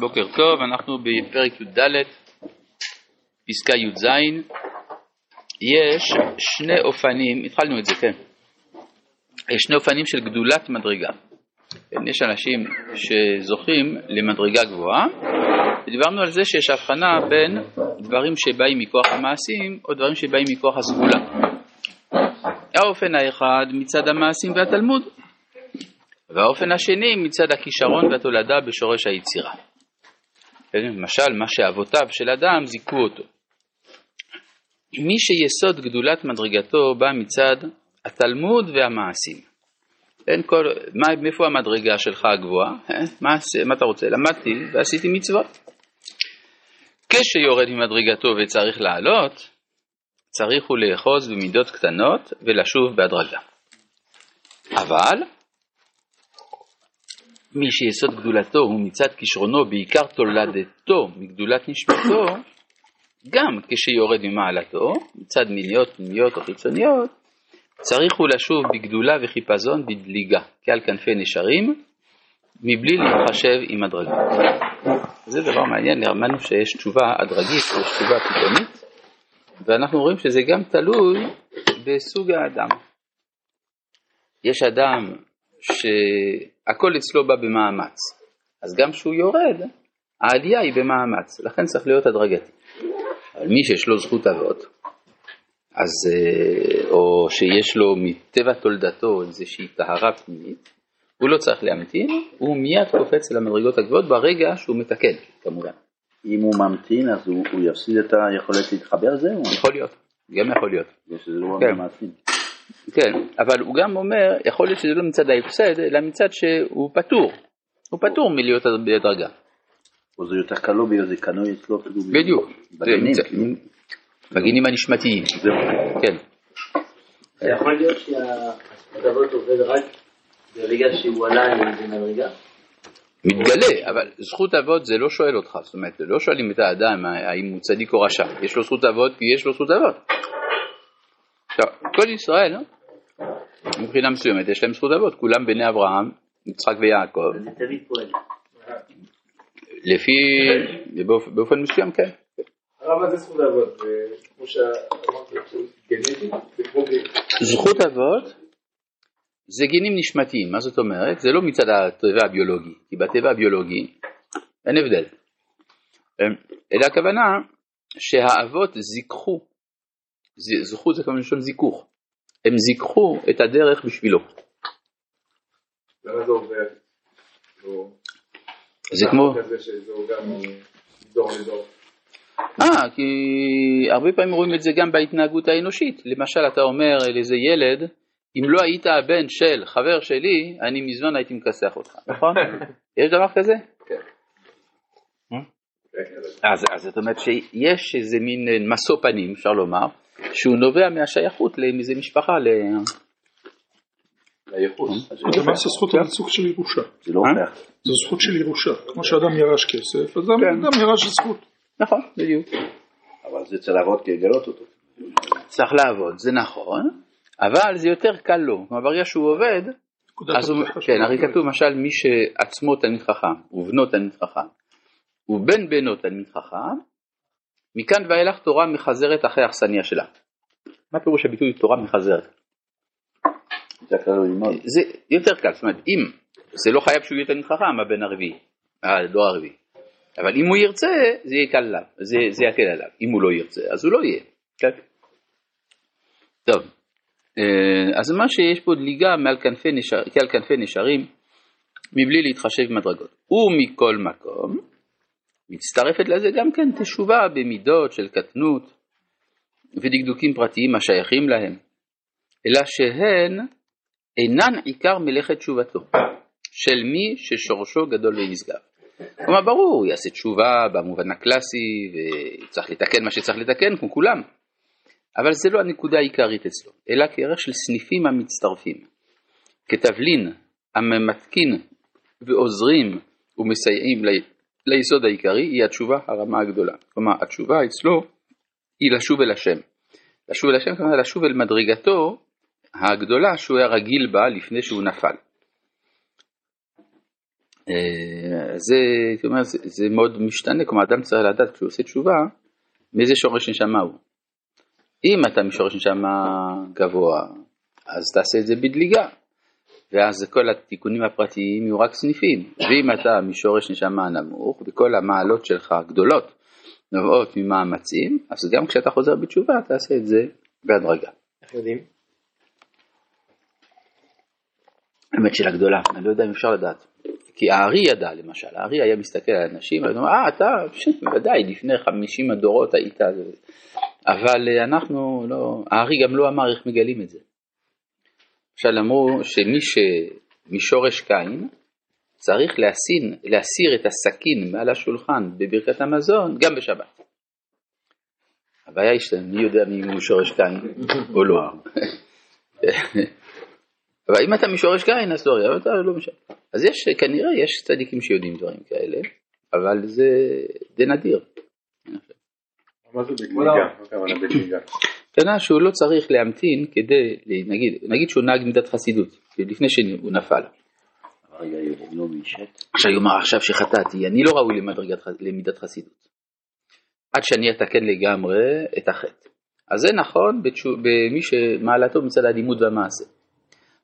בוקר טוב, אנחנו בפרק י"ד, פסקה י"ז. יש שני אופנים, התחלנו את זה, כן. יש שני אופנים של גדולת מדרגה. כן, יש אנשים שזוכים למדרגה גבוהה, ודיברנו על זה שיש הבחנה בין דברים שבאים מכוח המעשים או דברים שבאים מכוח הסגולה. האופן האחד מצד המעשים והתלמוד, והאופן השני מצד הכישרון והתולדה בשורש היצירה. למשל, מה שאבותיו של אדם זיכו אותו. מי שיסוד גדולת מדרגתו בא מצד התלמוד והמעשים. אין כל, מה, מאיפה המדרגה שלך הגבוהה? אה? מה, מה אתה רוצה? למדתי ועשיתי מצוות. כשיורד ממדרגתו וצריך לעלות, צריך הוא לאחוז במידות קטנות ולשוב בהדרגה. אבל מי שיסוד גדולתו הוא מצד כישרונו, בעיקר תולדתו מגדולת נשמתו, גם כשיורד ממעלתו, מצד מיניות, פנימיות או חיצוניות, צריך הוא לשוב בגדולה וחיפזון בדליגה, כעל כנפי נשרים, מבלי להתחשב עם הדרגה. זה דבר מעניין, אמרנו שיש תשובה הדרגית, יש תשובה פתאומית, ואנחנו רואים שזה גם תלוי בסוג האדם. יש אדם שהכל אצלו בא במאמץ, אז גם כשהוא יורד, העלייה היא במאמץ, לכן צריך להיות הדרגתי. אבל מי שיש לו זכות אבות, אז, אה, או שיש לו מטבע תולדתו איזושהי טהרה פנימית, הוא לא צריך להמתין, הוא מיד קופץ למדרגות הגבוהות ברגע שהוא מתקן, כמובן. אם הוא ממתין אז הוא, הוא יפסיד את היכולת להתחבר לזה? יכול להיות, גם יכול להיות. ושזה לא כן. מעשים. כן, אבל הוא גם אומר, יכול להיות שזה לא מצד ההפסד, אלא מצד שהוא פטור. הוא פטור מלהיות בדרגה. או זה יותר קל לו בגלל זה קנוי אצלו כאילו בדיוק. בגינים הנשמתיים. זהו. כן. זה יכול להיות שהדבר עובד רק ברגע שהוא עלה לאיזה מדרגה? מתגלה, אבל זכות אבות זה לא שואל אותך, זאת אומרת, לא שואלים את האדם האם הוא צדיק או רשע, יש לו זכות אבות כי יש לו זכות אבות. עכשיו, כל ישראל, אה, מבחינה מסוימת, יש להם זכות אבות, כולם בני אברהם, יצחק ויעקב. לפי, באופ- באופן מסוים כן. הרב מה זה זכות אבות? כמו זכות אבות זה גינים נשמתיים, מה זאת אומרת? זה לא מצד הטבע הביולוגי, כי בטבע הביולוגי אין הבדל. אמ, אלא הכוונה שהאבות זיככו, זכות זה כמובן לשון זיכוך, הם זיככו את הדרך בשבילו. למה זה עובר? לא- זה כמו, לדור. אה, כי הרבה פעמים רואים את זה גם בהתנהגות האנושית. למשל, אתה אומר לאיזה ילד, אם לא היית הבן של חבר שלי, אני מזמן הייתי מכסח אותך, נכון? יש דבר כזה? כן. אז, אז זאת אומרת שיש איזה מין אה, משוא פנים, אפשר לומר, שהוא נובע מהשייכות לאיזה משפחה, ל... לא למעשה הופך. זכות זה סוג של ירושה. זה לא אה? זו זכות של ירושה. כמו שאדם ירש כסף, אז כן. אדם ירש זכות. נכון, בדיוק. אבל זה צריך לעבוד כדי לגלות אותו. צריך לעבוד, זה נכון, אבל זה יותר קל לו. כלומר, ברגע שהוא עובד, אז הוא. כן, הרי כתוב למשל מי שעצמו תלמיד חכם, ובנו תלמיד חכם, ובן בנו תלמיד חכם, מכאן ואילך תורה מחזרת אחרי האכסניה שלה. מה פירוש הביטוי תורה מחזרת? זה יותר קל, זאת אומרת, אם, זה לא חייב שהוא יהיה תלמיד חכם, הבן הרביעי, הדור הרביעי. אבל אם הוא ירצה, זה יהיה קל עליו, זה, זה יקל עליו. אם הוא לא ירצה, אז הוא לא יהיה. כן. טוב, אה, אז מה שיש פה דליגה מעל כנפי כעל כנפי נשרים, מבלי להתחשב במדרגות. ומכל מקום, מצטרפת לזה גם כן תשובה במידות של קטנות ודקדוקים פרטיים השייכים להם, אלא שהן אינן עיקר מלאכת תשובתו, של מי ששורשו גדול ונשגב. כלומר, ברור, הוא יעשה תשובה במובן הקלאסי, וצריך לתקן מה שצריך לתקן, כמו כולם. אבל זה לא הנקודה העיקרית אצלו, אלא כערך של סניפים המצטרפים. כתבלין הממתקין ועוזרים ומסייעים ליסוד העיקרי, היא התשובה הרמה הגדולה. כלומר, התשובה אצלו היא לשוב אל השם. לשוב אל השם, כלומר לשוב אל מדרגתו הגדולה שהוא היה רגיל בה לפני שהוא נפל. אה, זה, אומר, זה, זה מאוד משתנה, כלומר אדם צריך לדעת כשהוא עושה תשובה, מאיזה שורש נשמה הוא. אם אתה משורש נשמה גבוה, אז תעשה את זה בדליגה, ואז כל התיקונים הפרטיים יהיו רק סניפים, ואם אתה משורש נשמה נמוך, וכל המעלות שלך גדולות נובעות ממאמצים, אז גם כשאתה חוזר בתשובה תעשה את זה בהדרגה. איך יודעים? האמת שאלה גדולה, אני לא יודע אם אפשר לדעת. כי הארי ידע למשל, הארי היה מסתכל על אנשים, ואומר, אה, אתה, בוודאי, לפני 50 הדורות היית, אבל אה, אנחנו לא, הארי גם לא אמר איך מגלים את זה. למשל אמרו שמי שמשורש קין צריך להסין, להסיר את הסכין מעל השולחן בברכת המזון גם בשבת. הבעיה היא שמי יודע מי הוא שורש קין או לא. אבל אם אתה משורש קין אז לא, אבל אתה לא משנה. אז יש, כנראה יש צדיקים שיודעים דברים כאלה, אבל זה די נדיר. מה זה בגליגה? הכוונה שהוא לא צריך להמתין כדי, נגיד, נגיד שהוא נהג מידת חסידות, לפני שהוא נפל. רגע. עכשיו יאמר עכשיו שחטאתי, אני לא ראוי למדרגת, למידת חסידות. עד שאני אתקן לגמרי את החטא. אז זה נכון במי שמעלתו מצד הלימוד והמעשה.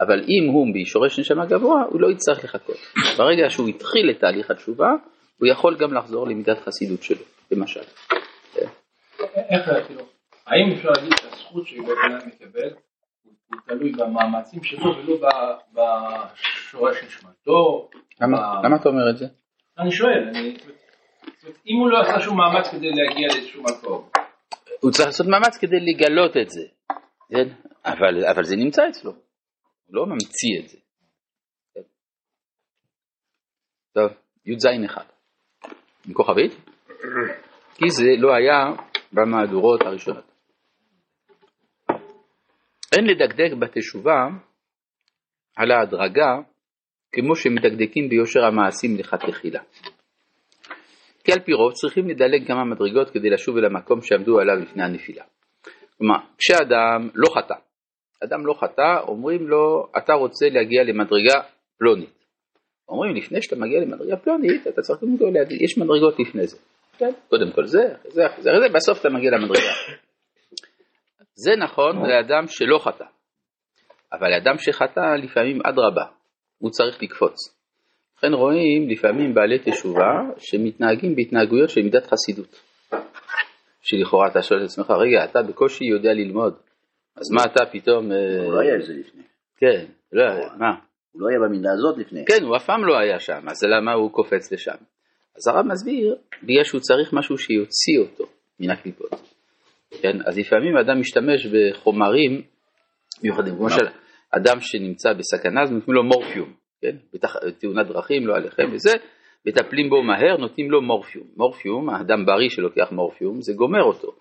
אבל אם הוא בשורש נשמה גבוה, הוא לא יצטרך לחכות. ברגע שהוא התחיל את תהליך התשובה, הוא יכול גם לחזור למידת חסידות שלו, למשל. איך, כאילו, האם אפשר להגיד שהזכות שבן אדם מקבל הוא תלוי במאמצים שלו ולא ב- בשורש נשמתו? למה, אתה אומר את זה? אני שואל, אם הוא לא עשה שום מאמץ כדי להגיע לאיזשהו מקום, הוא צריך לעשות מאמץ כדי לגלות את זה, כן? אבל, אבל זה נמצא אצלו, הוא לא ממציא את זה. כן. טוב, י"ז אחד, עם כוכבית, כי זה לא היה במהדורות הראשונות. אין לדקדק בתשובה על ההדרגה כמו שמדקדקים ביושר המעשים לכתחילה. כי על פי רוב צריכים לדלג כמה מדרגות כדי לשוב אל המקום שעמדו עליו לפני הנפילה. כלומר, כשאדם לא חטא, אדם לא חטא, אומרים לו, אתה רוצה להגיע למדרגה פלונית. אומרים, לפני שאתה מגיע למדרגה פלונית, אתה צריך קודם כל להגיד, יש מדרגות לפני זה. כן? קודם כל זה, אחרי זה, אחרי זה, אחרי זה, בסוף אתה מגיע למדרגה. זה נכון לאדם שלא חטא. אבל לאדם שחטא, לפעמים אדרבה, הוא צריך לקפוץ. לכן רואים לפעמים בעלי תשובה שמתנהגים בהתנהגויות של מידת חסידות. שלכאורה אתה שואל את עצמך, רגע, אתה בקושי יודע ללמוד, אז מה אתה פתאום... אה, הוא לא היה זה לפני. כן, לא, מה? הוא לא היה במילה הזאת לפני. כן, הוא אף פעם לא היה שם, אז למה הוא קופץ לשם? אז הרב מסביר, בגלל שהוא צריך משהו שיוציא אותו מן הקליפות. כן, אז לפעמים אדם משתמש בחומרים מיוחדים, כמו של אדם שנמצא בסכנה, אז נותנים לו מורפיום, כן, בתח... תאונת דרכים, לא עליכם וזה, מטפלים בו מהר, נותנים לו מורפיום. מורפיום, האדם בריא שלוקח מורפיום, זה גומר אותו,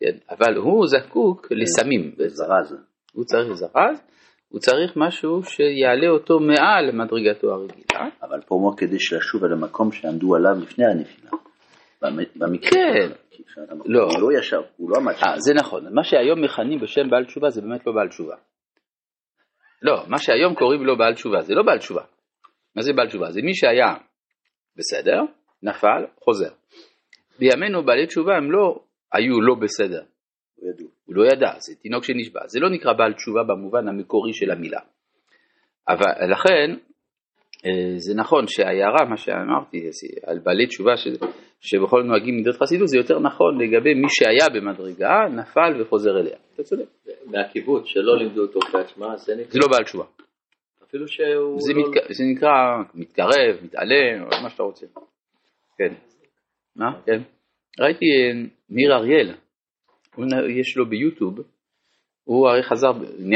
כן, אבל הוא זקוק לסמים, זרז. הוא צריך זרז, הוא צריך משהו שיעלה אותו מעל מדרגתו הרגילה. אבל פה הוא אומר כדי לשוב אל המקום שעמדו עליו לפני הנפילה. במ- במקרה. כן. לא. הוא לא ישב, הוא לא עמד שם. אה, זה נכון, מה שהיום מכנים בשם בעל תשובה זה באמת לא בעל תשובה. לא, מה שהיום קוראים לו בעל תשובה, זה לא בעל תשובה. מה זה בעל תשובה? זה מי שהיה בסדר, נפל, חוזר. בימינו בעלי תשובה הם לא היו לא בסדר, הוא ידעו. הוא לא ידע, זה תינוק שנשבע, זה לא נקרא בעל תשובה במובן המקורי של המילה. אבל לכן, אה, זה נכון שההערה, מה שאמרתי, על בעלי תשובה ש, שבכל נוהגים מידות חסידות, זה יותר נכון לגבי מי שהיה במדרגה, נפל וחוזר אליה. אתה צודק. מהקיבוץ, שלא לימדו אותו שמע, זה נקרא, זה לא בעל תשובה. אפילו שהוא זה, לא... מתק... זה נקרא מתקרב, מתעלם, מה שאתה רוצה. כן. מה? כן. ראיתי אה, ניר אריאל, יש לו ביוטיוב, הוא הרי חזר,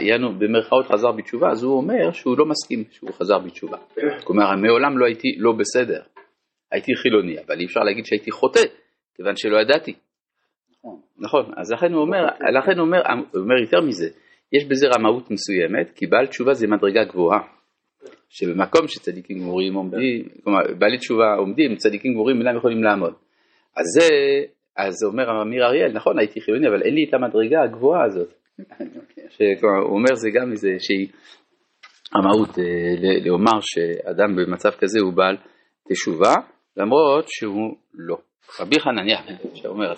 יענו, במרכאות חזר בתשובה, אז הוא אומר שהוא לא מסכים שהוא חזר בתשובה. כלומר, מעולם לא הייתי לא בסדר. הייתי חילוני, אבל אי אפשר להגיד שהייתי חוטא, כיוון שלא ידעתי. נכון, אז לכן הוא אומר, לכן הוא אומר, הוא אומר יותר מזה, יש בזה רמאות מסוימת, כי בעל תשובה זה מדרגה גבוהה. שבמקום שצדיקים גמורים עומדים, כלומר בעלי תשובה עומדים, צדיקים גמורים אינם יכולים לעמוד. אז זה, אז אומר אמיר אריאל, נכון הייתי חילוני, אבל אין לי את המדרגה הגבוהה הזאת. שכלומר, הוא אומר זה גם איזה שהיא רמאות, אה, לומר שאדם במצב כזה הוא בעל תשובה, למרות שהוא לא. רבי חנניה שאומר